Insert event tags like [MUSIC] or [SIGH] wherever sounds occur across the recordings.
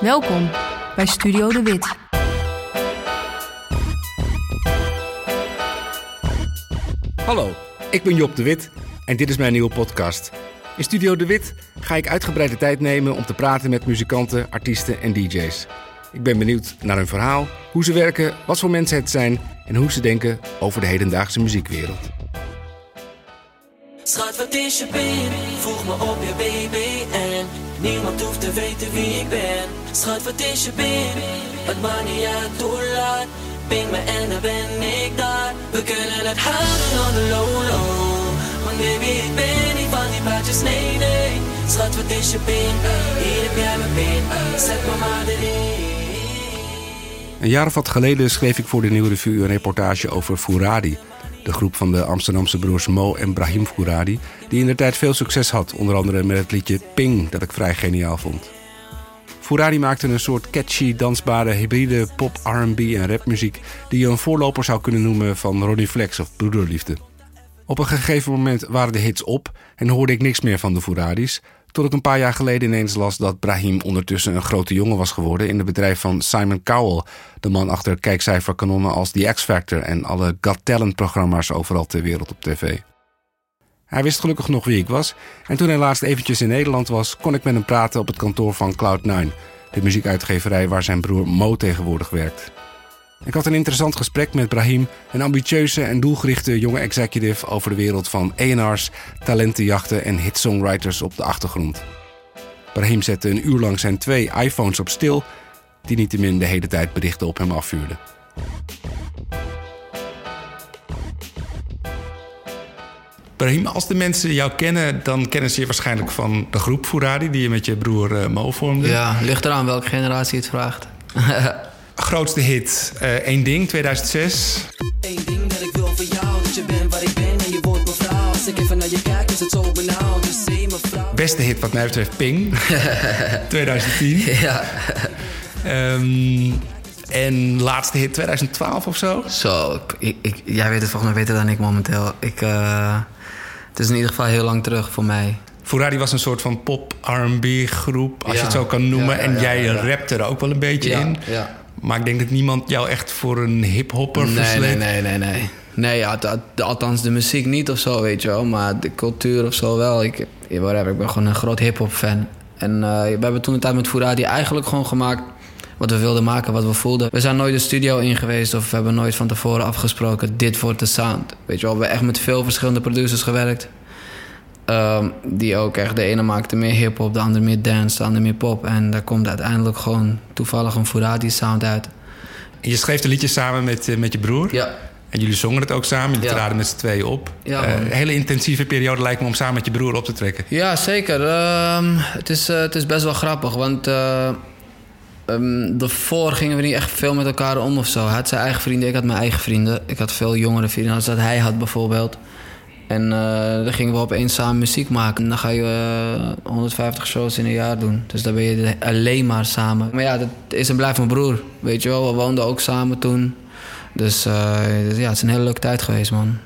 Welkom bij Studio De Wit. Hallo, ik ben Job de Wit en dit is mijn nieuwe podcast. In Studio De Wit ga ik uitgebreide tijd nemen om te praten met muzikanten, artiesten en DJ's. Ik ben benieuwd naar hun verhaal, hoe ze werken, wat voor mensen het zijn en hoe ze denken over de hedendaagse muziekwereld. Schat, wat is je? Voeg me op je BBN. Niemand hoeft te weten wie ik ben. Schat, wat is je? Het maakt niet uit hoe laat. Ping me en dan ben ik daar. We kunnen het houden on the low low. Want baby, ik ben niet van die plaatjes, nee, nee. Schat, wat is je? Hier heb jij mijn pin. Zet me maar erin. Een jaar of wat geleden schreef ik voor de Nieuwe Revue een reportage over Fouradi. De groep van de Amsterdamse broers Mo en Brahim Fouradi... die in de tijd veel succes had, onder andere met het liedje Ping... dat ik vrij geniaal vond. Fouradi maakte een soort catchy, dansbare, hybride pop, R&B en rapmuziek... die je een voorloper zou kunnen noemen van Ronnie Flex of Broederliefde. Op een gegeven moment waren de hits op en hoorde ik niks meer van de Fouradis... tot ik een paar jaar geleden ineens las dat Brahim ondertussen een grote jongen was geworden... in het bedrijf van Simon Cowell, de man achter kijkcijferkanonnen als The X Factor... en alle Got Talent-programma's overal ter wereld op tv. Hij wist gelukkig nog wie ik was en toen hij laatst eventjes in Nederland was... kon ik met hem praten op het kantoor van Cloud9, de muziekuitgeverij waar zijn broer Mo tegenwoordig werkt. Ik had een interessant gesprek met Brahim, een ambitieuze en doelgerichte jonge executive over de wereld van A&R's, talentenjachten en hitsongwriters op de achtergrond. Brahim zette een uur lang zijn twee iPhones op stil, die niettemin de hele tijd berichten op hem afvuurden. Brahim, als de mensen jou kennen, dan kennen ze je waarschijnlijk van de groep Fouradi die je met je broer eh, Mo vormde. Ja, ligt eraan welke generatie het vraagt. [LAUGHS] Grootste hit, eh één ding, 2006. Eén ding dat ik wil voor jou, dat je bent waar ik ben en je wordt mijn vrouw. Als ik even naar je kijk, is het zo benauwd. Dus zie me vrouw. Beste hit wat mij betreft Ping, [LAUGHS] 2010. ja. Ehm, en laatste hit 2012 of zo. Zo, ik, ik, jij weet het volgens mij beter dan ik momenteel. Ik, eh, het is in ieder geval heel lang terug voor mij. Fouradi was een soort van pop-R&B groep, als je het zo kan noemen. Ja, ja, en ja, jij ja. rapte er ook wel een beetje Ja, in. Maar ik denk dat niemand jou echt voor een hiphopper Nee, versleept. nee, nee, nee, nee. Nee, ja, althans de muziek niet of zo, weet je wel. Maar de cultuur of zo wel. Ik, whatever, ik ben gewoon een groot hip-hop fan. En eh, we hebben toen een tijd met Fouradi eigenlijk gewoon gemaakt wat we wilden maken, wat we voelden. We zijn nooit de studio in geweest of we hebben nooit van tevoren afgesproken: dit wordt de sound. Weet je wel, we hebben echt met veel verschillende producers gewerkt. Ehm, die ook echt, de ene maakte meer hip-hop, de andere meer dance, de andere meer pop. En daar komt uiteindelijk gewoon toevallig een Fouradi sound uit. Je schreef de liedjes samen met, eh, met je broer. Ja, En jullie zongen het ook samen. Jullie Ja. traden met z'n tweeën op. Ja, Eh, een hele intensieve periode lijkt me om samen met je broer op te trekken. Ja, zeker. Ehm, het, is, eh, het is best wel grappig, want ehm, daarvoor gingen we niet echt veel met elkaar om of zo. Hij had zijn eigen vrienden, ik had mijn eigen vrienden. Ik had veel jongere vrienden als dat hij had bijvoorbeeld. En eh, dan gingen we opeens samen muziek maken. En dan ga je eh, 150 shows in een jaar doen. Dus dan ben je alleen maar samen. Maar ja, dat is en blijft mijn broer. Weet je wel, we woonden ook samen toen. Dus, eh, dus ja, het is een hele leuke tijd geweest, man.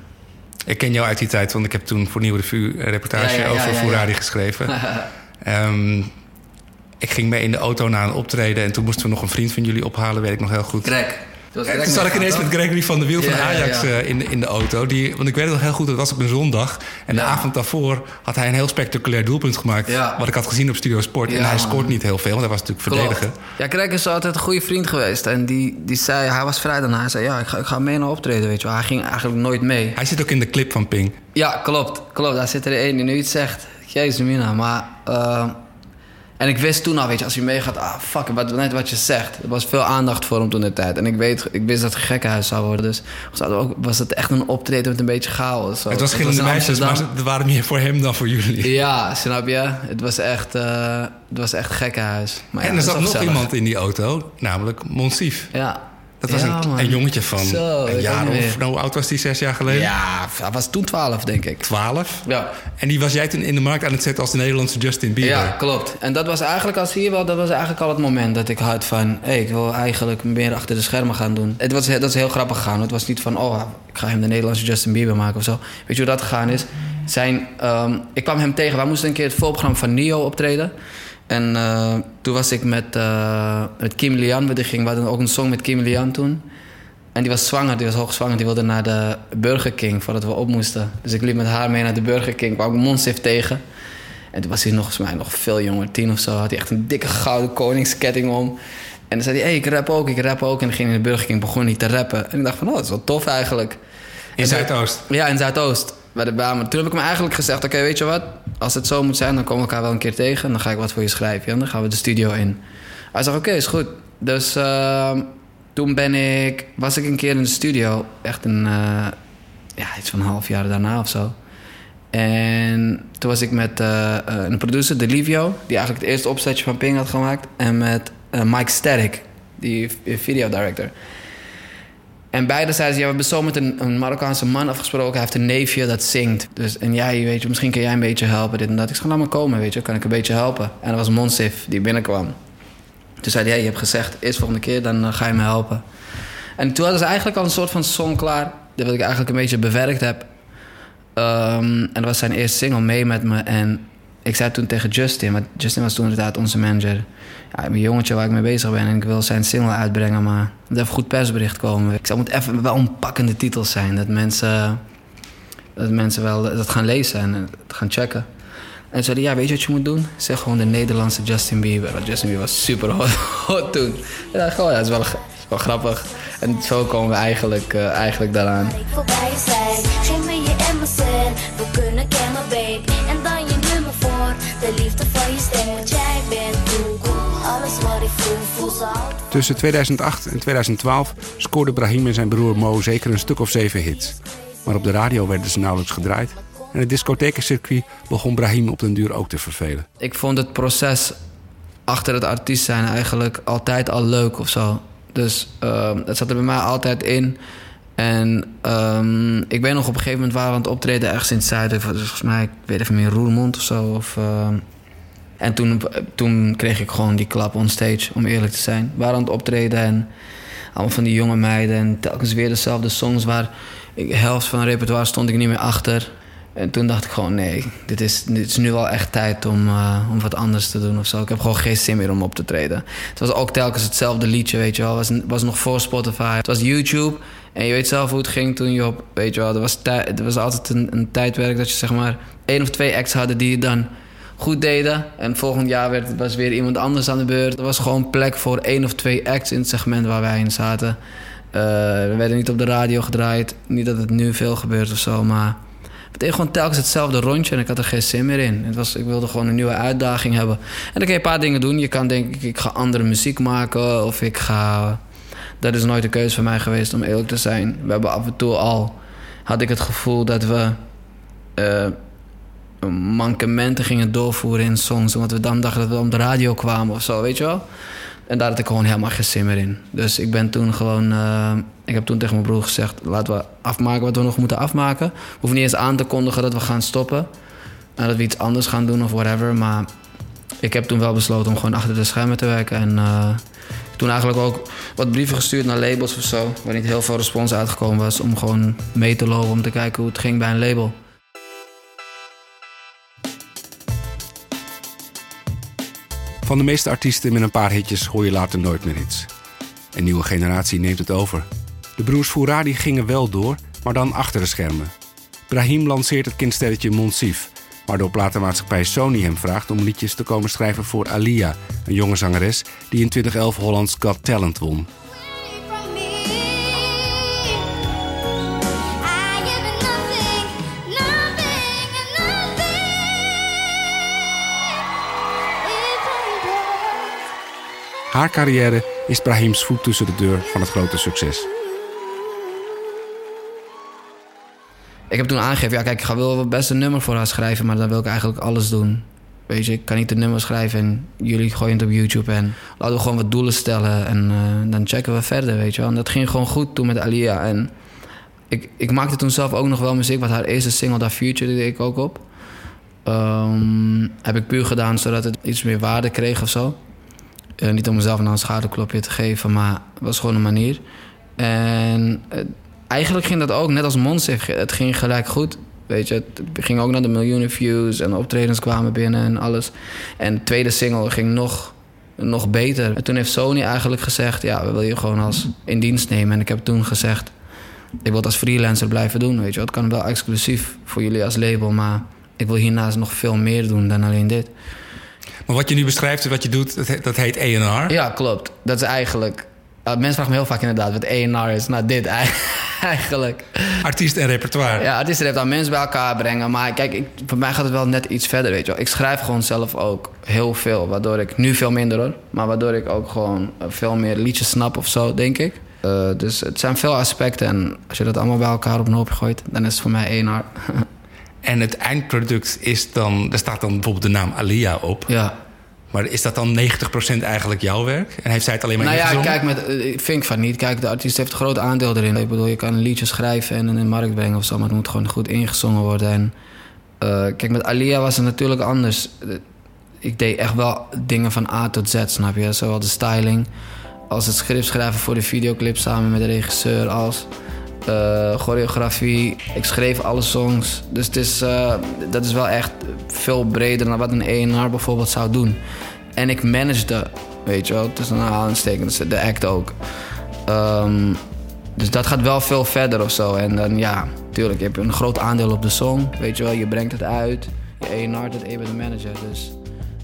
Ik ken jou uit die tijd, want ik heb toen voor Nieuwe Revue een reportage Ja, ja, ja, over. Fouradi geschreven. [LAUGHS] Ehm, ik ging mee in de auto naar een optreden en toen moesten we nog een vriend van jullie ophalen, weet ik nog heel goed. Greg. En toen zat ik ineens met Gregory van de Wiel van Ja, ja, Ajax ja. eh, in, de, in de auto. Die, want ik weet het nog heel goed, het was op een zondag. En de avond daarvoor had hij een heel spectaculair doelpunt gemaakt. Wat ik had gezien op Studio Sport. en hij scoort niet heel veel, want hij was natuurlijk verdediger. Ja, Craig is altijd een goede vriend geweest. En die, die zei, hij was vrij daarna. Hij zei, ja, ik ga, ik ga mee naar optreden, weet je wel. Hij ging eigenlijk nooit mee. Hij zit ook in de clip van Ping. Ja, klopt. Klopt, daar zit er één die nu iets zegt. Jezus mina, maar... eh, en ik wist toen al, weet je, als hij meegaat... Ah, fuck, wat, net wat je zegt. Er was veel aandacht voor hem toen de tijd. En ik, weet, ik wist dat het een gekkenhuis zou worden. Dus was, het ook, was het echt een optreden met een beetje chaos. Zo. het was verschillende in meisjes, maar er waren meer voor hem dan voor jullie. Ja, snap je? Het was echt, eh het was echt een gekkenhuis. Maar ja, en er het zat nog gezellig. iemand in die auto, namelijk Monsief. Ja. Dat was Ja, een, jongetje van Zo, een jaar of... Nou, hoe oud was die? Zes jaar geleden? Ja, hij was toen 12, denk ik. Twaalf. Ja. En die was jij toen in de markt aan het zetten als de Nederlandse Justin Bieber. Ja, klopt. En dat was eigenlijk, als je wel, dat was eigenlijk al het moment dat ik had van... hé, ik wil eigenlijk meer achter de schermen gaan doen. Het was, dat is heel grappig gegaan. Het was niet van, oh, ik ga hem de Nederlandse Justin Bieber maken of zo. Weet je hoe dat gegaan is? Zijn, ehm, ik kwam hem tegen, wij moesten een keer het voorprogramma van Nio optreden. En eh, toen was ik met, uh, met Kim Lian, we ging, we hadden ook een song met Kim Lian toen. En die was zwanger, die was hoogzwanger. Die wilde naar de Burger King voordat we op moesten. Dus ik liep met haar mee naar de Burger King. kwam ik Monsif tegen. En toen was hij nog, volgens mij nog veel jonger, tien of zo. Had hij echt een dikke gouden koningsketting om. En dan zei hij, hey, ik rap ook, ik rap ook. En dan ging hij in de Burger King, begon hij te rappen. En ik dacht van, oh, dat is wel tof eigenlijk. In Zuidoost? Ja, in Zuidoost. Bij de Bamer. Toen heb ik hem eigenlijk gezegd, oké, weet je wat? Als het zo moet zijn, dan komen we elkaar wel een keer tegen. En dan ga ik wat voor je schrijven. En dan gaan we de studio in. Hij zei, oké, is goed. Dus uh, toen ben ik, was ik een keer in de studio. Echt een, uh, ja, iets van een half jaar daarna of zo. En toen was ik met uh, een producer, Delivio, die eigenlijk het eerste opzetje van Ping had gemaakt. En met Mike Sterk, die video director. En beide zeiden ze, we hebben zo met een, Marokkaanse man afgesproken. Hij heeft een neefje dat zingt. Dus, en jij, weet je, misschien kan jij een beetje helpen. Dit en dat. Ik zei, laat maar komen, weet je. Kan ik een beetje helpen? En dat was Monsif die binnenkwam. Toen zei hij, je hebt gezegd, eerst volgende keer, dan ga je me helpen. En toen hadden ze eigenlijk al een soort van song klaar. Dat ik eigenlijk een beetje bewerkt heb. Um, en dat was zijn eerste single, mee met me. En ik zei toen tegen Justin, want Justin was toen inderdaad onze manager. Ja, mijn jongetje waar ik mee bezig ben en ik wil zijn single uitbrengen, maar er moet even goed persbericht komen. Ik zei, moet even wel een pakkende titels zijn, dat mensen, dat mensen wel dat gaan lezen en het gaan checken. En zei ja, weet je wat je moet doen? Zeg gewoon de Nederlandse Justin Bieber. Want Justin Bieber was super hot, [LAUGHS] toen. En dacht gewoon, dat is wel, wel grappig. En zo komen we eigenlijk, uh, eigenlijk daaraan. We kunnen. En dan je de liefde van je stem. Want jij bent alles wat ik voel, Tussen 2008 en 2012 scoorde Brahim en zijn broer Mo zeker een stuk of zeven hits. Maar op de radio werden ze nauwelijks gedraaid. En het discothekencircuit begon Brahim op den duur ook te vervelen. Ik vond het proces achter het artiest zijn eigenlijk altijd al leuk of zo. Dus uh, het zat er bij mij altijd in. En um, ik weet nog op een gegeven moment waren we aan het optreden ergens in het zuiden. Volgens mij, ik weet even meer, Roermond of zo. Of, uh, en toen, toen kreeg ik gewoon die klap on stage, om eerlijk te zijn. We waren aan het optreden en allemaal van die jonge meiden. En telkens weer dezelfde songs waar de helft van het repertoire stond ik niet meer achter. En toen dacht ik gewoon, nee, dit is, dit is nu wel echt tijd om, uh, om wat anders te doen of zo. Ik heb gewoon geen zin meer om op te treden. Het was ook telkens hetzelfde liedje, weet je wel. Het was, was nog voor Spotify. Het was YouTube. En je weet zelf hoe het ging toen je op, weet je wel. Er was, er was altijd een, een tijdwerk dat je zeg maar één of twee acts hadden die je dan goed deden. En volgend jaar werd, was weer iemand anders aan de beurt. Er was gewoon plek voor één of twee acts in het segment waar wij in zaten. Uh, we werden niet op de radio gedraaid. Niet dat het nu veel gebeurt of zo, maar... Het deed gewoon telkens hetzelfde rondje en ik had er geen zin meer in. Het was, ik wilde gewoon een nieuwe uitdaging hebben. En dan kan je een paar dingen doen. Je kan denk ik, ik ga andere muziek maken of ik ga... Dat is nooit een keuze voor mij geweest om eerlijk te zijn. We hebben af en toe al... Had ik het gevoel dat we... Uh, mankementen gingen doorvoeren in songs. Omdat we dan dachten dat we op de radio kwamen of zo, weet je wel. En daar had ik gewoon helemaal geen zin meer in. Dus ik ben toen gewoon... Uh, ik heb toen tegen mijn broer gezegd... laten we afmaken wat we nog moeten afmaken. We hoeven niet eens aan te kondigen dat we gaan stoppen. En dat we iets anders gaan doen of whatever. Maar ik heb toen wel besloten om gewoon achter de schermen te werken. En uh, toen eigenlijk ook wat brieven gestuurd naar labels of zo. Waar niet heel veel respons uitgekomen was. Om gewoon mee te lopen om te kijken hoe het ging bij een label. Van de meeste artiesten met een paar hitjes hoor je later nooit meer iets. Een nieuwe generatie neemt het over. De broers Fouradi gingen wel door, maar dan achter de schermen. Brahim lanceert het kindstelletje Monsif, waardoor platenmaatschappij Sony hem vraagt om liedjes te komen schrijven voor Alia, een jonge zangeres die in 2011 Hollands Got Talent won. Haar carrière is Brahims voet tussen de deur van het grote succes. Ik heb toen aangegeven, ja kijk, ik ga wel best een nummer voor haar schrijven, maar dan wil ik eigenlijk alles doen. Weet je, ik kan niet een nummer schrijven en jullie gooien het op YouTube en laten we gewoon wat doelen stellen en uh, dan checken we verder, weet je wel. En dat ging gewoon goed toen met Alia en ik, ik maakte toen zelf ook nog wel muziek, want haar eerste single, daar Future, deed ik ook op. Um, heb ik puur gedaan zodat het iets meer waarde kreeg of zo. Uh, niet om mezelf nou een schouderklopje te geven, maar het was gewoon een manier. En uh, eigenlijk ging dat ook, net als Monsef, het ging gelijk goed. Weet je, het ging ook naar de miljoenen views en optredens kwamen binnen en alles. En de tweede single ging nog, nog beter. En toen heeft Sony eigenlijk gezegd: Ja, we willen je gewoon als in dienst nemen. En ik heb toen gezegd: Ik wil het als freelancer blijven doen. Weet je, het kan wel exclusief voor jullie als label, maar ik wil hiernaast nog veel meer doen dan alleen dit. Maar wat je nu beschrijft en wat je doet, dat, he- dat heet A&R. Ja, klopt. Dat is eigenlijk. ja, mensen vragen me heel vaak inderdaad wat ENR is. Nou, dit [LAUGHS] eigenlijk. Artiest en repertoire. Ja, artiesten heeft dan mensen bij elkaar brengen. Maar kijk, ik, voor mij gaat het wel net iets verder, weet je wel. Ik schrijf gewoon zelf ook heel veel. Waardoor ik, nu veel minder hoor. Maar waardoor ik ook gewoon eh, veel meer liedjes snap of zo, denk ik. Eh, dus het zijn veel aspecten. En als je dat allemaal bij elkaar op een hoopje gooit, dan is het voor mij ENR. [LAUGHS] En het eindproduct is dan... Daar staat dan bijvoorbeeld de naam Alia op. ja. Maar is dat dan 90% eigenlijk jouw werk? En heeft zij het alleen maar Nou ja, kijk, met, eh, ik vind van niet. Kijk, de artiest heeft een groot aandeel erin. Ik bedoel, je kan een liedje schrijven en in de markt brengen of zo, maar het moet gewoon goed ingezongen worden. En eh, kijk, met Alia was het natuurlijk anders. Eh, Ik deed echt wel dingen van A tot Z, snap je? Zowel de styling als het script schrijven voor de videoclip samen met de regisseur, als eh, choreografie. Ik schreef alle songs. Dus het is, eh, dat is wel echt veel breder dan wat een ENR bijvoorbeeld zou doen. En ik managede, weet je wel, tussen aanstekens, de act ook. Ehm, dus dat gaat wel veel verder of zo. En dan ja, tuurlijk, je hebt een groot aandeel op de song. Weet je wel, je brengt het uit. Je ENR't het, en je bent de manager. Dus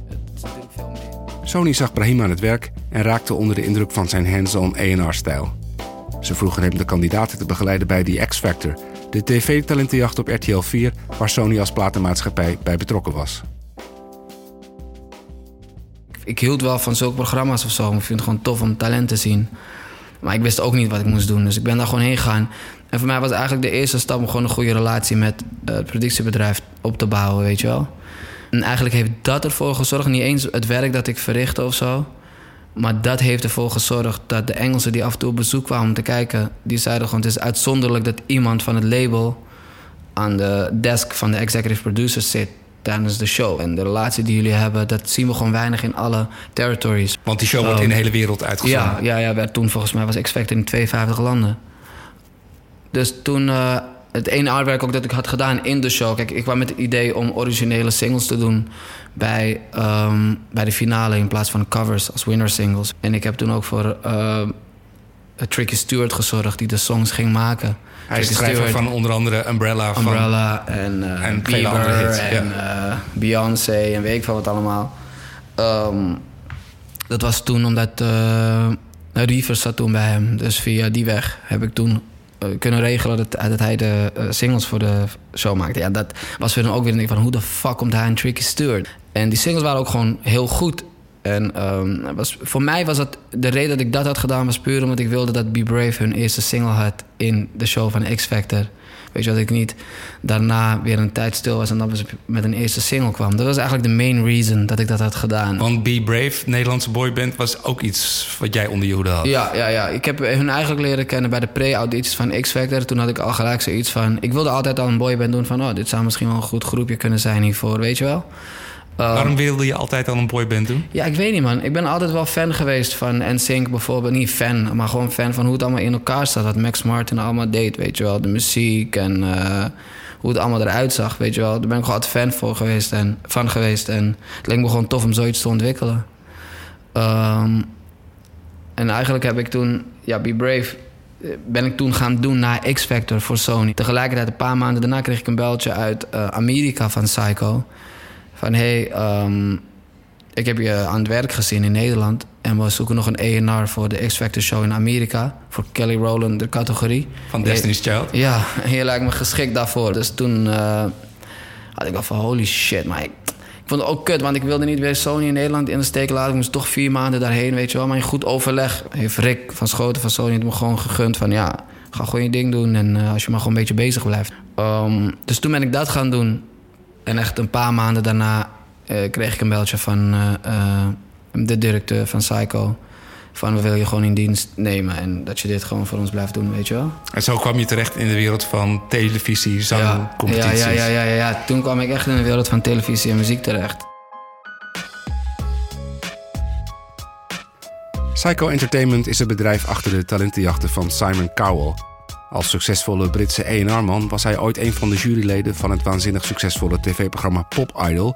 het is natuurlijk veel meer. Sony zag Brahim aan het werk en raakte onder de indruk van zijn hands-on A&R-stijl. Ze vroegen hem de kandidaten te begeleiden bij The X Factor, de tv-talentenjacht op RTL 4, waar Sony als platenmaatschappij bij betrokken was. Ik hield wel van zulke programma's of zo. Ik vind het gewoon tof om talent te zien. Maar ik wist ook niet wat ik moest doen. Dus ik ben daar gewoon heen gegaan. En voor mij was eigenlijk de eerste stap om gewoon een goede relatie met eh, het productiebedrijf op te bouwen, weet je wel. En eigenlijk heeft dat ervoor gezorgd, niet eens het werk dat ik verrichtte of zo. Maar dat heeft ervoor gezorgd dat de Engelsen die af en toe op bezoek kwamen om te kijken, die zeiden gewoon: het is uitzonderlijk dat iemand van het label aan de desk van de executive producers zit tijdens de show. En de relatie die jullie hebben, dat zien we gewoon weinig in alle territories. Want die show wordt in de hele wereld uitgezonden. Ja, ja, ja werd toen volgens mij was X Factor in 52 landen. Dus toen eh, het ene artwerk ook dat ik had gedaan in de show. Kijk, ik kwam met het idee om originele singles te doen bij, ehm, bij de finale in plaats van covers als winner singles. En ik heb toen ook voor eh, Tricky Stewart gezorgd die de songs ging maken. Hij is schrijver van onder andere Umbrella. Van, Umbrella en, eh en andere hits, en eh, Beyoncé en weet ik veel wat allemaal. Ehm, dat was toen omdat uh, Rivers zat toen bij hem. Dus via die weg heb ik toen kunnen regelen dat, dat hij de eh, singles voor de show maakte. Ja, dat was voor hem ook weer een van hoe de fuck komt hij aan Tricky Stewart? En die singles waren ook gewoon heel goed. En ehm, was, voor mij was dat de reden dat ik dat had gedaan was puur omdat ik wilde dat Be Brave hun eerste single had in de show van X Factor. Weet je dat ik niet daarna weer een tijd stil was en dan met een eerste single kwam. Dat was eigenlijk de main reason dat ik dat had gedaan. Want Be Brave, Nederlandse boyband, was ook iets wat jij onder je hoede had. Ja, ja, ja. Ik heb hun eigenlijk leren kennen bij de pre-audities van X Factor. Toen had ik al gelijk zoiets van... Ik wilde altijd al een boyband doen van... Oh, dit zou misschien wel een goed groepje kunnen zijn hiervoor, weet je wel. Um, Waarom wilde je altijd al een boyband doen? Ja, ik weet niet, man. Ik ben altijd wel fan geweest van NSYNC bijvoorbeeld. Niet fan, maar gewoon fan van hoe het allemaal in elkaar staat. Wat Max Martin allemaal deed, weet je wel. De muziek en uh, hoe het allemaal eruit zag, weet je wel. Daar ben ik gewoon altijd fan voor geweest en, van geweest. En het leek me gewoon tof om zoiets te ontwikkelen. Um, en eigenlijk heb ik toen, ja, Be Brave ben ik toen gaan doen na X Factor voor Sony. Tegelijkertijd, een paar maanden daarna kreeg ik een beltje uit uh, Amerika van Psycho. Van hey, um, ik heb je aan het werk gezien in Nederland. En we zoeken nog een ENR voor de X Factor show in Amerika. Voor Kelly Rowland, de categorie. Van Destiny's Child? Ja, en [LAUGHS] je lijkt me geschikt daarvoor. Dus toen uh, had ik al van holy shit, maar ik, ik vond het ook kut, want ik wilde niet weer Sony in Nederland in de steek laten. Ik moest toch vier maanden daarheen, weet je wel. Maar in goed overleg heeft Rick van Schoten van Sony het me gewoon gegund van... ja, ga gewoon je ding doen en uh, als je maar gewoon een beetje bezig blijft. Um, dus toen ben ik dat gaan doen. En echt een paar maanden daarna uh, kreeg ik een beltje van uh, de directeur van Psycho. Van we willen je gewoon in dienst nemen en dat je dit gewoon voor ons blijft doen, weet je wel. En zo kwam je terecht in de wereld van televisie, zangcompetities. Ja, ja, ja, ja, ja, ja. Toen kwam ik echt in de wereld van televisie en muziek terecht. Psycho Entertainment is het bedrijf achter de talentenjachten van Simon Cowell. Als succesvolle Britse A&R-man was hij ooit een van de juryleden van het waanzinnig succesvolle tv-programma Pop Idol,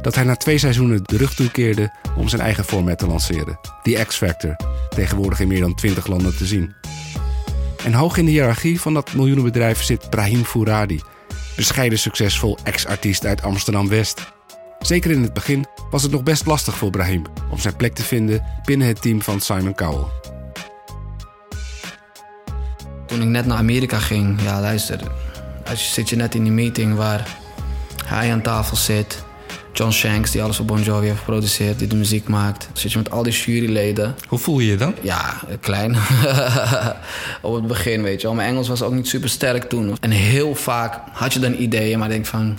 dat hij na twee seizoenen de rug toekeerde om zijn eigen format te lanceren, The X Factor, tegenwoordig in meer dan 20 landen te zien. En hoog in de hiërarchie van dat miljoenenbedrijf zit Brahim Fouradi, bescheiden succesvol ex-artiest uit Amsterdam-West. Zeker in het begin was het nog best lastig voor Brahim om zijn plek te vinden binnen het team van Simon Cowell. Toen ik net naar Amerika ging, ja luister, als je zit je net in die meeting waar hij aan tafel zit, John Shanks die alles voor Bon Jovi heeft geproduceerd, die de muziek maakt, dan zit je met al die juryleden. Hoe voel je je dan? Ja, klein. [LAUGHS] Op het begin, weet je wel. Mijn Engels was ook niet super sterk toen. En heel vaak had je dan ideeën, maar denk van...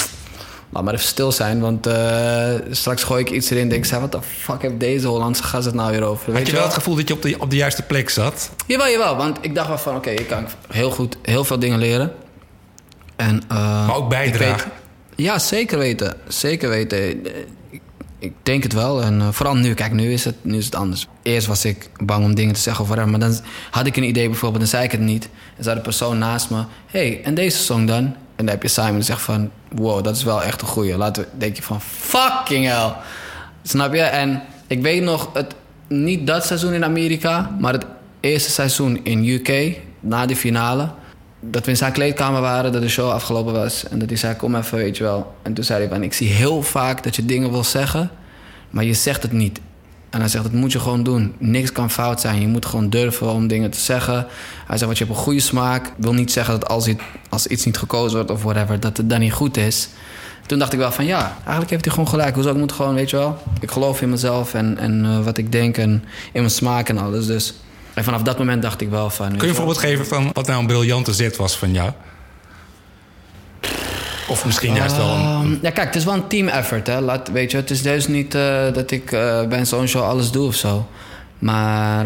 Laat maar even stil zijn, want uh, straks gooi ik iets erin en denk ik... wat de fuck heeft deze Hollandse gast het nou weer over? Had je wel het gevoel dat je op de, op de juiste plek zat? Jawel, jawel. Want ik dacht wel van, oké, ik kan heel goed heel veel dingen leren. En, uh, maar ook bijdragen? Ja, zeker weten. Zeker weten. Ik, ik denk het wel. En uh, vooral nu. Kijk, nu is, het, nu is het anders. Eerst was ik bang om dingen te zeggen of whatever. Maar dan had ik een idee bijvoorbeeld, dan zei ik het niet. En zei de persoon naast me... hey, en deze song dan? En dan heb je Simon die zegt van... Wow, dat is wel echt een goeie. Laten we... denk je van... Fucking hell. Snap je? En ik weet nog... Het, niet dat seizoen in Amerika... maar het eerste seizoen in UK... na de finale dat we in zijn kleedkamer waren, dat de show afgelopen was. En dat hij zei, kom even, weet je wel. En toen zei hij van, ik zie heel vaak dat je dingen wil zeggen... maar je zegt het niet. En hij zegt, dat moet je gewoon doen. Niks kan fout zijn. Je moet gewoon durven om dingen te zeggen. Hij zegt, want je hebt een goede smaak. wil niet zeggen dat als, iets, als iets niet gekozen wordt of whatever... dat het dan niet goed is. Toen dacht ik wel van, ja, eigenlijk heeft hij gewoon gelijk. Hoezo, ik moet gewoon, weet je wel... ik geloof in mezelf en, en uh, wat ik denk en in mijn smaak en alles. Dus en vanaf dat moment dacht ik wel van... Kun je een voorbeeld geven van wat nou een briljante zet was van jou? Of misschien juist wel een... Um, ja, kijk, het is wel een team effort, hè. Laat, weet je, het is dus niet uh, dat ik uh, bij zo'n show alles doe of zo. Maar...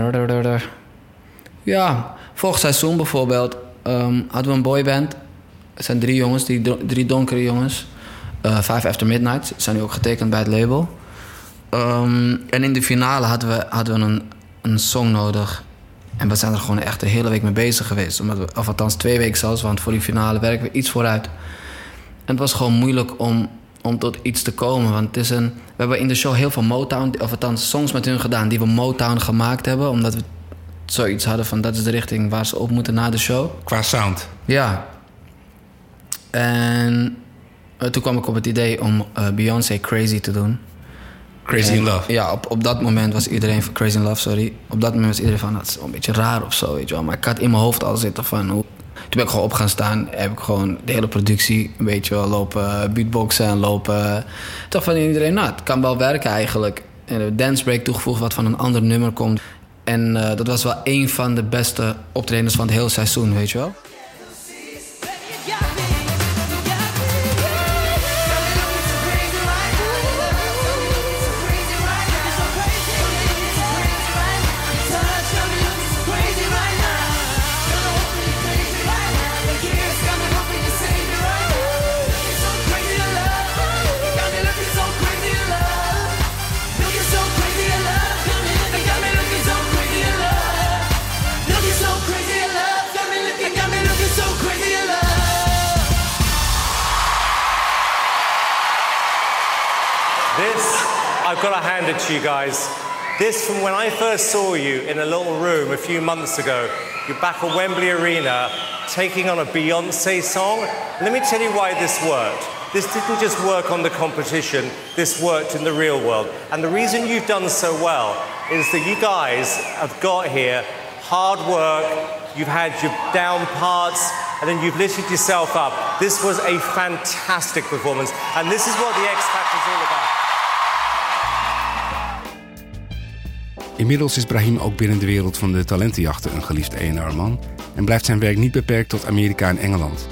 Ja, vorig seizoen bijvoorbeeld um, hadden we een boyband. Het zijn drie jongens, drie donkere jongens. Uh, Five After Midnight, zijn nu ook getekend bij het label. Um, en in de finale hadden we, hadden we een, een song nodig. En we zijn er gewoon echt de hele week mee bezig geweest. Omdat we, of althans twee weken zelfs, want voor die finale werken we iets vooruit. En het was gewoon moeilijk om, om tot iets te komen. Want het is een, we hebben in de show heel veel Motown, of althans songs met hun gedaan die we Motown gemaakt hebben. Omdat we zoiets hadden van dat is de richting waar ze op moeten na de show. Qua sound? Ja. En uh, toen kwam ik op het idee om uh, Beyoncé Crazy te doen. Crazy in Love? Ja, op, op dat moment was iedereen van Crazy in Love, sorry. Op dat moment was iedereen van, dat is een beetje raar of zo, weet je wel. Maar ik had in mijn hoofd al zitten van, hoe... Toen ben ik gewoon op gaan staan, heb ik gewoon de hele productie, weet je wel, lopen beatboxen en lopen. Toch van iedereen, nou, het kan wel werken eigenlijk. En de dance break toegevoegd wat van een ander nummer komt. En uh, dat was wel een van de beste optredens van het hele seizoen, weet je wel. Guys. This from when I first saw you in a little room a few months ago. You're back at Wembley Arena taking on a Beyonce song. Let me tell you why this worked. This didn't just work on the competition, this worked in the real world. And the reason you've done so well is that you guys have got here hard work, you've had your down parts, and then you've lifted yourself up. This was a fantastic performance, and this is what the X Factor is all about. Inmiddels is Brahim ook binnen de wereld van de talentenjachten een geliefd ENR-man en blijft zijn werk niet beperkt tot Amerika en Engeland.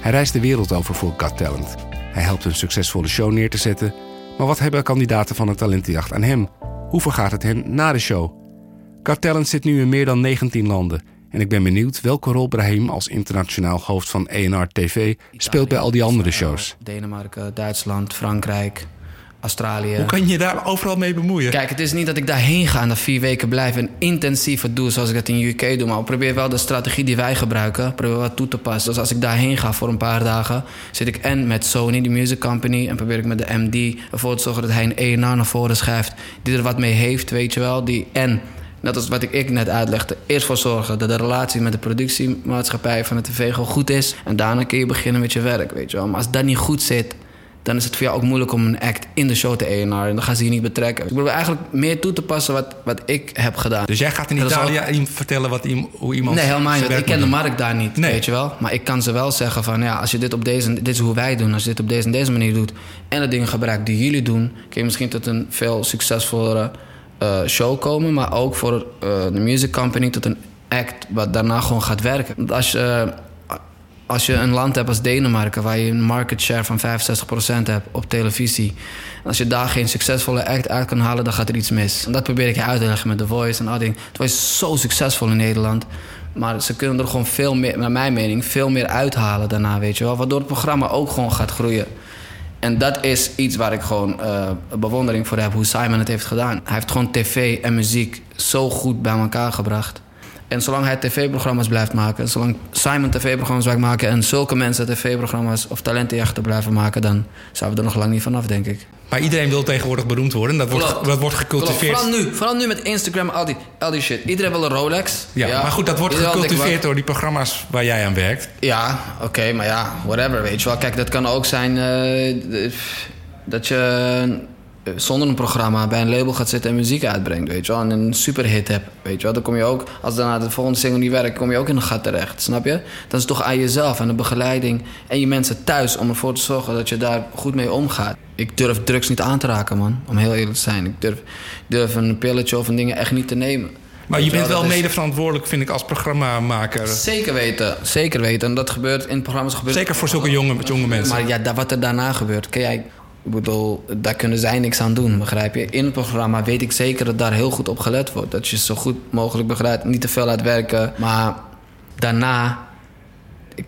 Hij reist de wereld over voor Got Talent. Hij helpt een succesvolle show neer te zetten. Maar wat hebben kandidaten van de talentenjacht aan hem? Hoe vergaat het hen na de show? Got Talent zit nu in meer dan 19 landen. En ik ben benieuwd welke rol Brahim als internationaal hoofd van ENR TV speelt bij al die andere shows. Denemarken, Duitsland, Frankrijk, Australië. Hoe kan je je daar overal mee bemoeien? Kijk, het is niet dat ik daarheen ga en dat vier weken blijf en intensief het doe zoals ik het in UK doe. Maar ik probeer wel de strategie die wij gebruiken, probeer wel toe te passen. Dus als ik daarheen ga voor een paar dagen, zit ik en met Sony, die music company, en probeer ik met de MD ervoor te zorgen dat hij een ENR naar voren schrijft die er wat mee heeft, weet je wel. Die en Net als wat ik, ik net uitlegde. Eerst voor zorgen dat de relatie met de productiemaatschappij van de tv goed is. En daarna kun je beginnen met je werk, weet je wel. Maar als dat niet goed zit, dan is het voor jou ook moeilijk om een act in de show te ENR. En dan gaan ze je niet betrekken. Ik probeer eigenlijk meer toe te passen wat, wat ik heb gedaan. Dus jij gaat in Italië ook- vertellen wat, hoe iemand. Nee, helemaal niet. Ik ken de markt daar niet, Nee. weet je wel. Maar ik kan ze wel zeggen van... ja, als je dit op deze... dit is hoe wij doen. Als je dit op deze en deze manier doet... en de dingen gebruikt die jullie doen... kun je misschien tot een veel succesvollere eh, show komen... maar ook voor eh, de music company tot een act... wat daarna gewoon gaat werken. Want als je... als je een land hebt als Denemarken, waar je een market share van 65% hebt op televisie. En als je daar geen succesvolle act uit kan halen, dan gaat er iets mis. En dat probeer ik je uit te leggen met The Voice en al die Voice is zo succesvol in Nederland. Maar ze kunnen er gewoon veel meer, naar mijn mening, veel meer uithalen daarna, weet je wel. Waardoor het programma ook gewoon gaat groeien. En dat is iets waar ik gewoon eh, bewondering voor heb, hoe Simon het heeft gedaan. Hij heeft gewoon tv en muziek zo goed bij elkaar gebracht. En zolang hij tv-programma's blijft maken, zolang Simon tv-programma's blijft maken en zulke mensen tv-programma's of talentenjachten blijven maken, dan zijn we er nog lang niet vanaf, denk ik. Maar iedereen wil tegenwoordig beroemd worden. Dat wordt, Klopt. dat wordt Klopt, gecultiveerd. Vooral nu, vooral nu met Instagram, al die, al die shit. Iedereen wil een Rolex. Ja, maar goed, dat wordt Iedereen gecultiveerd door die programma's waar jij aan werkt. Ja, oké, maar ja, whatever, weet je wel. Kijk, dat kan ook zijn eh, dat je zonder een programma bij een label gaat zitten en muziek uitbrengt, weet je wel. En een superhit hebt, weet je wel. Dan kom je ook, als daarna de volgende single niet werkt, kom je ook in een gat terecht, snap je? Dan is het toch aan jezelf en de begeleiding en je mensen thuis om ervoor te zorgen dat je daar goed mee omgaat. Ik durf drugs niet aan te raken, man, om heel eerlijk te zijn. Ik durf, durf een pilletje of een dingen echt niet te nemen. Maar je bent wel mede verantwoordelijk, vind ik, als programmamaker. Zeker weten, zeker weten. En dat gebeurt in programma's gebeurt Zeker voor zulke jonge, jonge mensen. Maar ja, wat er daarna gebeurt, kun jij, ik bedoel, daar kunnen zij niks aan doen, begrijp je? In het programma weet ik zeker dat daar heel goed op gelet wordt. Dat je zo goed mogelijk begeleidt, niet te veel laat werken. Maar daarna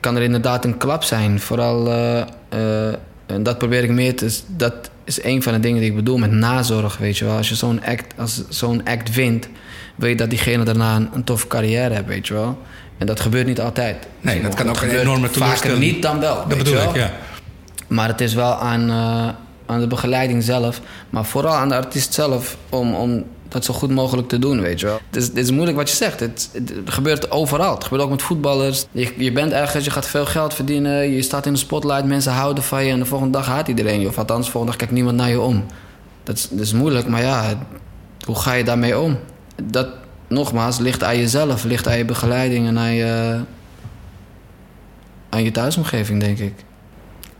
kan er inderdaad een klap zijn. Vooral, eh, eh, en dat probeer ik meer te... Dat is een van de dingen die ik bedoel met nazorg, weet je wel. Als je zo'n act, als zo'n act wint, wil je dat diegene daarna een, een toffe carrière heeft, weet je wel. En dat gebeurt niet altijd. Nee, dat kan ook een enorme Vaker teleurstelling. niet dan wel, dat bedoel wel. ik, ja. Maar het is wel aan, eh, aan de begeleiding zelf. Maar vooral aan de artiest zelf om, om dat zo goed mogelijk te doen, weet je wel. Het is, is moeilijk wat je zegt. Het, het gebeurt overal. Het gebeurt ook met voetballers. Je, je bent ergens, je gaat veel geld verdienen. Je staat in de spotlight, mensen houden van je. En de volgende dag haat iedereen je. Of althans, de volgende dag kijkt niemand naar je om. Dat is, dat is moeilijk, maar ja, hoe ga je daarmee om? Dat, nogmaals, ligt aan jezelf. Ligt aan je begeleiding en aan je, aan je thuisomgeving, denk ik.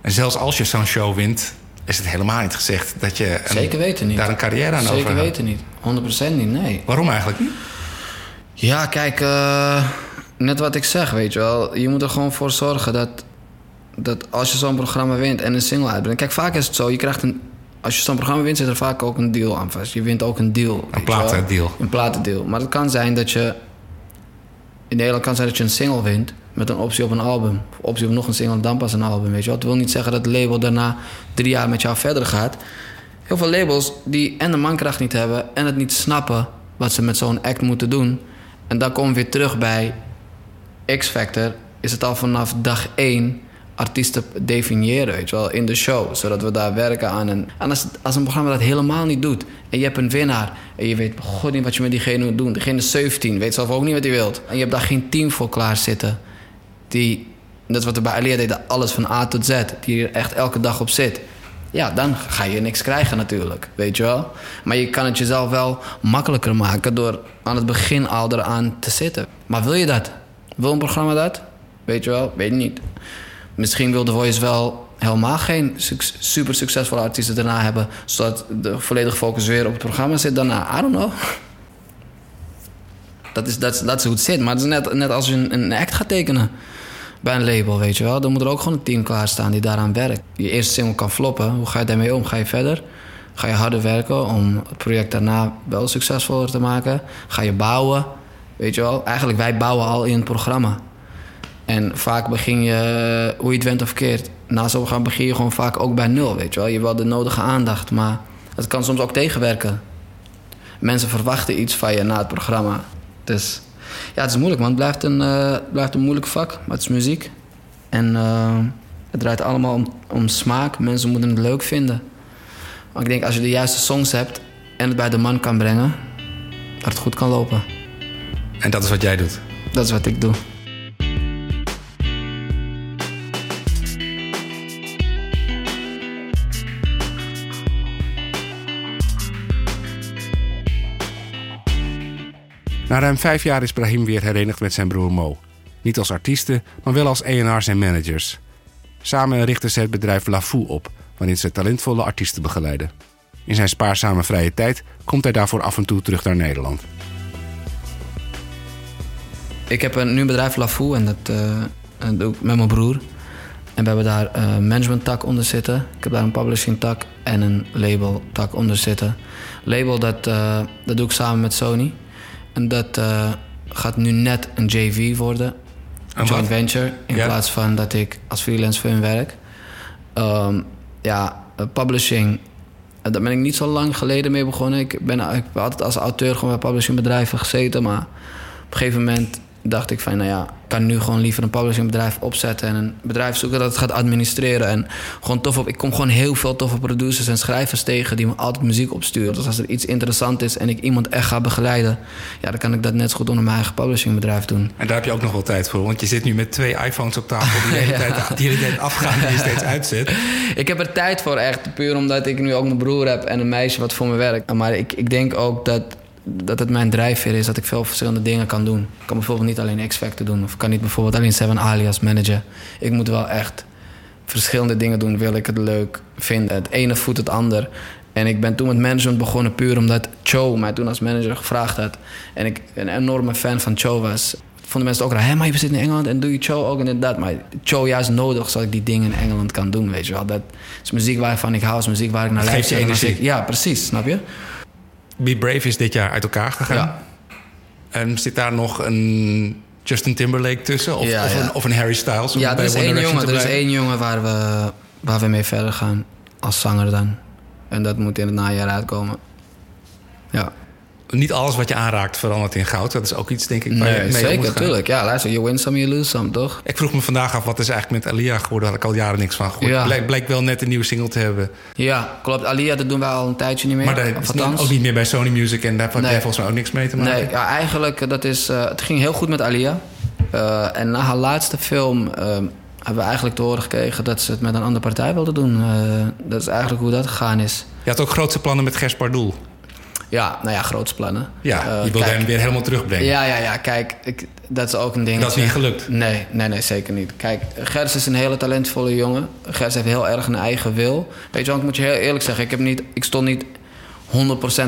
En zelfs als je zo'n show wint, is het helemaal niet gezegd dat je een- Zeker weten niet. daar een carrière aan Zeker overhoudt. weten niet. 100% niet, nee. Waarom eigenlijk niet? Ja, kijk, eh, net wat ik zeg, weet je wel. Je moet er gewoon voor zorgen dat, dat als je zo'n programma wint en een single uitbrengt. Kijk, vaak is het zo, je krijgt een. Als je zo'n programma wint, zit er vaak ook een deal aan vast. Je wint ook een deal. wel. platendeal. Een platendeal. Maar het kan zijn dat je. In Nederland kan zijn dat je een single wint met een optie op een album. Of optie op nog een single dan pas een album, weet je wel. Het wil niet zeggen dat het label daarna drie jaar met jou verder gaat. Heel veel labels die en de mankracht niet hebben en het niet snappen wat ze met zo'n act moeten doen. En dan komen we weer terug bij X-Factor. Is het al vanaf dag één artiesten definiëren, weet je wel, in de show. Zodat we daar werken aan. En, en als, als een programma dat helemaal niet doet... en je hebt een winnaar... en je weet god niet wat je met diegene moet doen... diegene is 17, weet zelf ook niet wat hij wilt... en je hebt daar geen team voor klaar zitten... die, dat wat we bij Alia deden, alles van A tot Z... die er echt elke dag op zit... Ja, dan ga je niks krijgen natuurlijk, weet je wel. Maar je kan het jezelf wel makkelijker maken... door aan het begin al eraan te zitten. Maar wil je dat? Wil een programma dat? Weet je wel? Weet ik niet. Misschien wil The Voice wel helemaal geen super succesvolle artiesten daarna hebben... zodat de volledige focus weer op het programma zit daarna. I don't know. Dat is, dat, dat is hoe het zit. Maar het is net, net als je een, een act gaat tekenen bij een label, weet je wel. Dan moet er ook gewoon een team klaarstaan die daaraan werkt. Je eerste single kan floppen. Hoe ga je daarmee om? Ga je verder? Ga je harder werken om het project daarna wel succesvoller te maken? Ga je bouwen? Weet je wel? Eigenlijk, wij bouwen al in het programma. En vaak begin je, hoe je het went of keert, na zo'n gaan begin je gewoon vaak ook bij nul, weet je wel. Je wil de nodige aandacht, maar het kan soms ook tegenwerken. Mensen verwachten iets van je na het programma. Dus ja, het is moeilijk man. Het blijft een, eh, blijft een moeilijk vak, maar het is muziek. En eh, het draait allemaal om, om smaak. Mensen moeten het leuk vinden. Maar ik denk als je de juiste songs hebt en het bij de man kan brengen, dat het goed kan lopen. En dat is wat jij doet. Dat is wat ik doe. Na ruim vijf jaar is Brahim weer herenigd met zijn broer Mo. Niet als artiesten, maar wel als A&R's en managers. Samen richten ze het bedrijf Lafou op, waarin ze talentvolle artiesten begeleiden. In zijn spaarzame vrije tijd komt hij daarvoor af en toe terug naar Nederland. Ik heb een, nu een bedrijf Lafou en dat, eh, dat doe ik met mijn broer. En we hebben daar een management tak onder zitten. Ik heb daar een publishing tak en een label tak onder zitten. Label dat, eh, dat doe ik samen met Sony. En dat eh, gaat nu net een JV worden. Een joint venture. In Ja. plaats van dat ik als freelance voor hun werk. Ehm, ja, eh, publishing. eh, Daar ben ik niet zo lang geleden mee begonnen. Ik, ben, ik heb altijd als auteur gewoon bij publishingbedrijven gezeten. Maar op een gegeven moment dacht ik van... nou ja, ik kan nu gewoon liever een publishingbedrijf opzetten... en een bedrijf zoeken dat het gaat administreren. En gewoon tof op... Ik kom gewoon heel veel toffe producers en schrijvers tegen... die me altijd muziek opsturen. Dus als er iets interessant is en ik iemand echt ga begeleiden... ja, dan kan ik dat net zo goed onder mijn eigen publishingbedrijf doen. En daar heb je ook nog wel tijd voor. Want je zit nu met twee iPhones op tafel die de hele, [LAUGHS] tijd, die de hele tijd afgaan en die je steeds uitzet. [LAUGHS] Ik heb er tijd voor echt, puur omdat ik nu ook mijn broer heb en een meisje wat voor me werkt. Maar ik, ik denk ook dat, dat het mijn drijfveer is dat ik veel verschillende dingen kan doen. Ik kan bijvoorbeeld niet alleen X-Factor doen of ik kan niet bijvoorbeeld alleen Seven Alias managen. Ik moet wel echt verschillende dingen doen, wil ik het leuk vinden. Het ene voedt het ander. En ik ben toen met management begonnen puur omdat Cho mij toen als manager gevraagd had. En ik een enorme fan van Cho was. Vonden mensen ook raar. Hé, maar je zit in Engeland en doe je Cho ook en dit, dat. Maar Cho juist nodig zodat ik die dingen in Engeland kan doen, weet je wel. Dat is muziek waarvan ik hou, is muziek waar ik naar luister. Ja, precies, snap je? Be Brave is dit jaar uit elkaar gegaan. Ja. En zit daar nog een Justin Timberlake tussen? Of, Ja, of. Een, of een Harry Styles? Ja, er is, één jongen, er is één jongen waar we, waar we mee verder gaan. Als zanger dan. En dat moet in het najaar uitkomen. Ja. Niet alles wat je aanraakt verandert in goud. Dat is ook iets, denk ik, waar je Nee, mee om moet zeker, gaan. tuurlijk. Ja, luister, you win some, you lose some, toch? Ik vroeg me vandaag af, wat is eigenlijk met Alia geworden? Had ik al jaren niks van gehoord. Ja. Blijkt, blijkt wel net een nieuwe single te hebben. Ja, klopt. Alia, dat doen wij al een tijdje niet meer. Maar daar Of is ook niet meer bij Sony Music. En daar heb Nee. volgens mij ook niks mee te maken. Nee, ja, eigenlijk, eh, dat is, eh, het ging heel goed met Alia. Eh, en na haar laatste film eh, hebben we eigenlijk te horen gekregen... dat ze het met een andere partij wilde doen. Dat is eigenlijk hoe dat gegaan is. Je had ook grootste plannen met Gers Pardoel. Ja, nou ja, grootste plannen. Ja, Eh, je wilde kijk, hem weer helemaal terugbrengen. Ja, ja, ja. Kijk, ik, dat is ook een ding. Dat is niet gelukt. Nee, nee, nee, zeker niet. Kijk, Gers is een hele talentvolle jongen. Gers heeft heel erg een eigen wil. Weet je wel, ik moet je heel eerlijk zeggen. Ik, heb niet, ik stond niet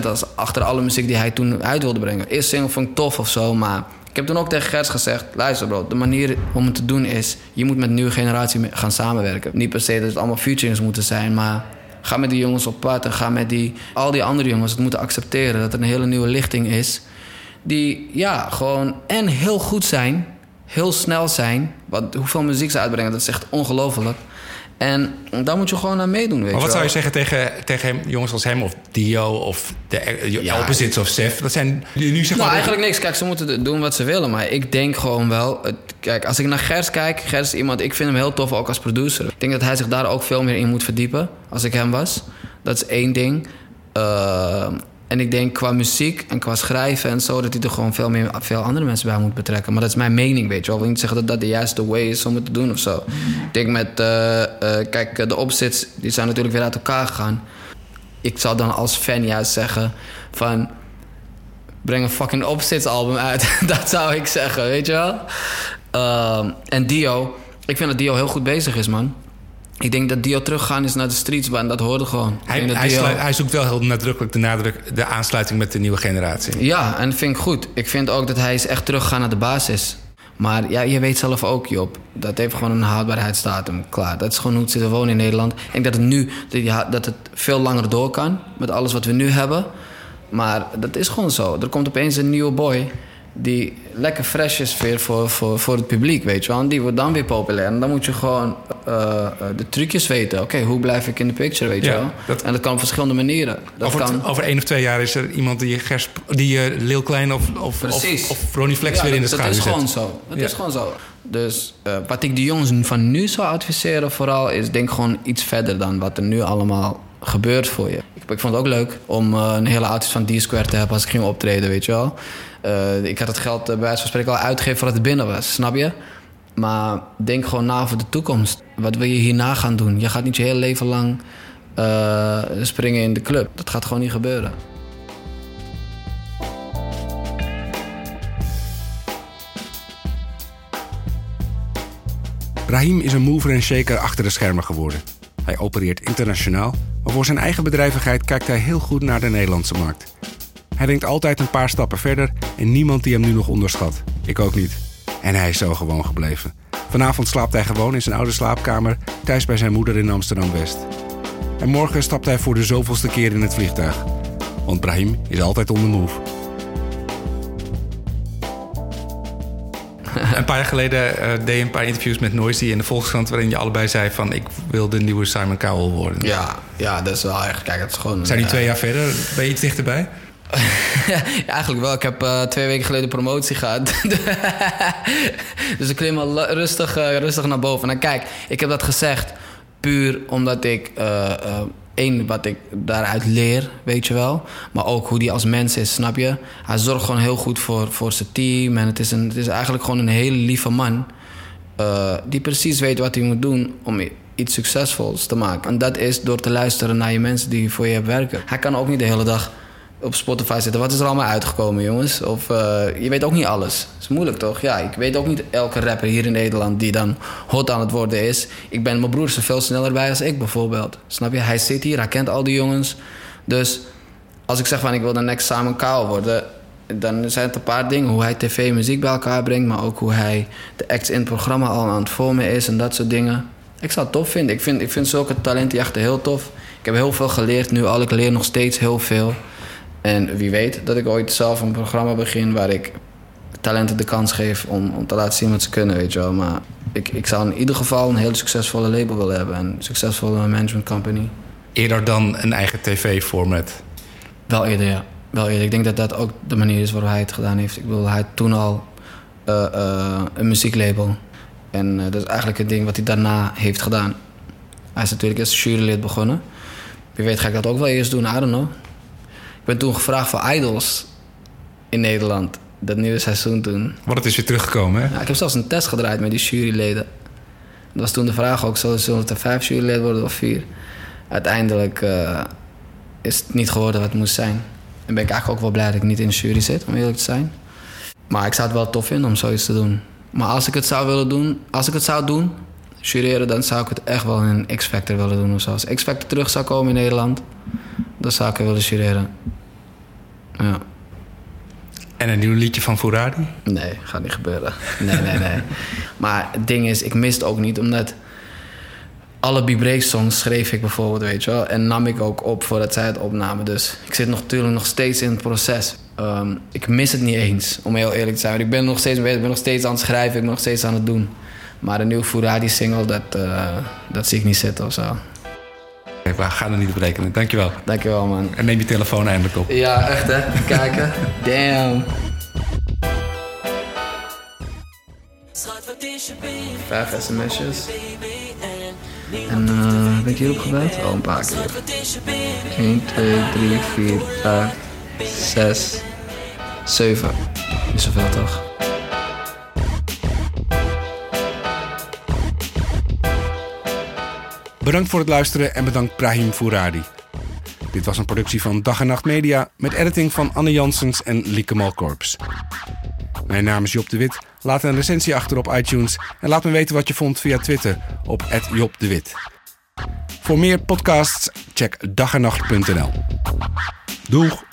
100% als achter alle muziek die hij toen uit wilde brengen. Eerst single vond ik tof of zo, maar... Ik heb toen ook tegen Gers gezegd... luister bro, de manier om het te doen is... je moet met de nieuwe generatie gaan samenwerken. Niet per se dat het allemaal featurings moeten zijn, maar... Ga met die jongens op pad en ga met die, al die andere jongens het moeten accepteren dat er een hele nieuwe lichting is. Die ja, gewoon en heel goed zijn, heel snel zijn. Wat, hoeveel muziek ze uitbrengen, dat is echt ongelooflijk. En daar moet je gewoon aan meedoen. Weet Maar wat zou je zeggen tegen, tegen hem, jongens als hem of Dio of de eh, Ja. Of Sef? Dat zijn nu nu zeg Nou, maar... eigenlijk niks. Kijk, ze moeten doen wat ze willen. Maar ik denk gewoon wel... Het, kijk, als ik naar Gers kijk... Gers is iemand... Ik vind hem heel tof ook als producer. Ik denk dat hij zich daar ook veel meer in moet verdiepen. Als ik hem was. Dat is één ding. Eh, en ik denk qua muziek en qua schrijven en zo... dat hij er gewoon veel, meer, veel andere mensen bij moet betrekken. Maar dat is mijn mening, weet je wel. Ik wil niet zeggen dat dat de juiste way is om het te doen of zo. Ik denk met... eh, eh, kijk, de opzits... die zijn natuurlijk weer uit elkaar gegaan. Ik zou dan als fan juist zeggen van breng een fucking Opsits album uit. [LAUGHS] dat zou ik zeggen, weet je wel? Ehm, en Dio, ik vind dat Dio heel goed bezig is, man. Ik denk dat Dio teruggaan is naar de streets, man. Dat hoorde gewoon. Hij, hij, Dio- sluit- hij zoekt wel heel nadrukkelijk de, nadruk, de aansluiting met de nieuwe generatie. Ja, en dat vind ik goed. Ik vind ook dat hij is echt teruggegaan naar de basis. Maar ja, je weet zelf ook, Job. Dat heeft gewoon een houdbaarheidsdatum. Klaar. Dat is gewoon hoe het zit te wonen in Nederland. Ik denk dat het nu dat het veel langer door kan. Met alles wat we nu hebben. Maar dat is gewoon zo. Er komt opeens een nieuwe boy. die lekker fresh is weer voor, voor, voor het publiek, weet je wel. En die wordt dan weer populair. En dan moet je gewoon eh, eh, de trucjes weten. Oké, hoe blijf ik in de picture, weet Ja, je wel. dat- En dat kan op verschillende manieren. Dat over, kan... over één of twee jaar is er iemand die, Gers, die eh, Lil Klein of, of, of, of Ronnie Flex Ja, weer in de schaduw dat is zet. gewoon zo. Dat Ja. is gewoon zo. Dus wat ik de jongens van nu zou adviseren vooral... is denk gewoon iets verder dan wat er nu allemaal gebeurt voor je. Ik, ik vond het ook leuk om een hele outfit van D-Square te hebben... als ik ging optreden, weet je wel. Ik had het geld bij wijze van spreken al uitgegeven voordat het binnen was, snap je? Maar denk gewoon na over de toekomst. Wat wil je hierna gaan doen? Je gaat niet je hele leven lang eh, springen in de club. Dat gaat gewoon niet gebeuren. Brahim is een mover en shaker achter de schermen geworden. Hij opereert internationaal, maar voor zijn eigen bedrijvigheid kijkt hij heel goed naar de Nederlandse markt. Hij denkt altijd een paar stappen verder en niemand die hem nu nog onderschat. Ik ook niet. En hij is zo gewoon gebleven. Vanavond slaapt hij gewoon in zijn oude slaapkamer thuis bij zijn moeder in Amsterdam-West. En morgen stapt hij voor de zoveelste keer in het vliegtuig. Want Brahim is altijd on the move. [LAUGHS] Een paar jaar geleden eh, deed je een paar interviews met Noisy in de Volkskrant... waarin je allebei zei van ik wil de nieuwe Simon Cowell worden. Ja, ja, dat is wel echt... Kijk, het is gewoon... Zijn die eh, twee jaar verder? Ben je iets dichterbij? Ja, eigenlijk wel. Ik heb eh, twee weken geleden promotie gehad. [LAUGHS] dus ik klim al rustig, eh, rustig naar boven. En kijk, ik heb dat gezegd puur omdat ik... eh, één, wat ik daaruit leer, weet je wel. Maar ook hoe die als mens is, snap je? Hij zorgt gewoon heel goed voor, voor zijn team. En het is, een, het is eigenlijk gewoon een hele lieve man. die precies weet wat hij moet doen om iets succesvols te maken. En dat is door te luisteren naar je mensen die voor je werken. Hij kan ook niet de hele dag op Spotify zitten. Wat is er allemaal uitgekomen, jongens? Of eh, je weet ook niet alles. Dat is moeilijk, toch? Ja, ik weet ook niet elke rapper hier in Nederland die dan hot aan het worden is. Ik ben mijn broer er veel sneller bij als ik bijvoorbeeld. Snap je? Hij zit hier, hij kent al die jongens. Dus als ik zeg van ik wil de next Simon Cowell worden... dan zijn het een paar dingen. Hoe hij tv en muziek bij elkaar brengt... maar ook hoe hij de acts in het programma al aan het vormen is... en dat soort dingen. Ik zou het tof vinden. Ik vind, ik vind zulke talenten echt heel tof. Ik heb heel veel geleerd nu al. Ik leer nog steeds heel veel. En wie weet dat ik ooit zelf een programma begin... waar ik talenten de kans geef om, om te laten zien wat ze kunnen, weet je wel. Maar ik, ik zou in ieder geval een heel succesvolle label willen hebben... en een succesvolle management company. Eerder dan een eigen tv-format. Wel eerder, ja. Wel eerder. Ik denk dat dat ook de manier is waarop hij het gedaan heeft. Ik bedoel, hij had toen al eh, eh, een muzieklabel. En eh, dat is eigenlijk het ding wat hij daarna heeft gedaan. Hij is natuurlijk als jurylid begonnen. Wie weet ga ik dat ook wel eerst doen, I don't know. Ik ben toen gevraagd voor Idols in Nederland. Dat nieuwe seizoen toen. Want het is weer teruggekomen, hè? Ja, ik heb zelfs een test gedraaid met die juryleden. Dat was toen de vraag ook, zullen het er vijf juryleden worden of vier? Uiteindelijk eh, is het niet geworden wat het moest zijn. En ben ik eigenlijk ook wel blij dat ik niet in de jury zit, om eerlijk te zijn. Maar ik zou het wel tof vinden om zoiets te doen. Maar als ik het zou willen doen, als ik het zou doen, jureren, dan zou ik het echt wel in een X-Factor willen doen of zo. Als X-Factor terug zou komen in Nederland, dan zou ik willen jureren. Ja. En een nieuw liedje van Furadi. Nee, gaat niet gebeuren. Nee, nee, nee. [LAUGHS] maar het ding is, ik mis het ook niet, omdat alle B-Break songs schreef ik bijvoorbeeld, weet je wel. En nam ik ook op voordat zij het opnamen. Dus ik zit nog, natuurlijk nog steeds in het proces. Ehm, ik mis het niet eens, om heel eerlijk te zijn. Want ik ben nog steeds bezig, ik ben nog steeds aan het schrijven, ik ben nog steeds aan het doen. Maar een nieuwe Furadi single, dat, eh, dat zie ik niet zitten of zo. We gaan er niet op rekenen. Dankjewel. Dankjewel, man. En neem je telefoon eindelijk op. Ja, echt hè. Even kijken. [LAUGHS] Damn. Is Vijf sms'jes. en eh ben ik hierop gebeld? Oh, een paar keer. Schat, wat is je baby 1, 2, 3, 4, 5, 6, 7. Niet zoveel toch? Bedankt voor het luisteren en bedankt Brahim Fouradi. Dit was een productie van Dag en Nacht Media met editing van Anne Janssens en Lieke Malkorps. Mijn naam is Job de Wit. Laat een recensie achter op iTunes en laat me weten wat je vond via Twitter op Job de Wit. Voor meer podcasts check dagennacht.nl. Doeg!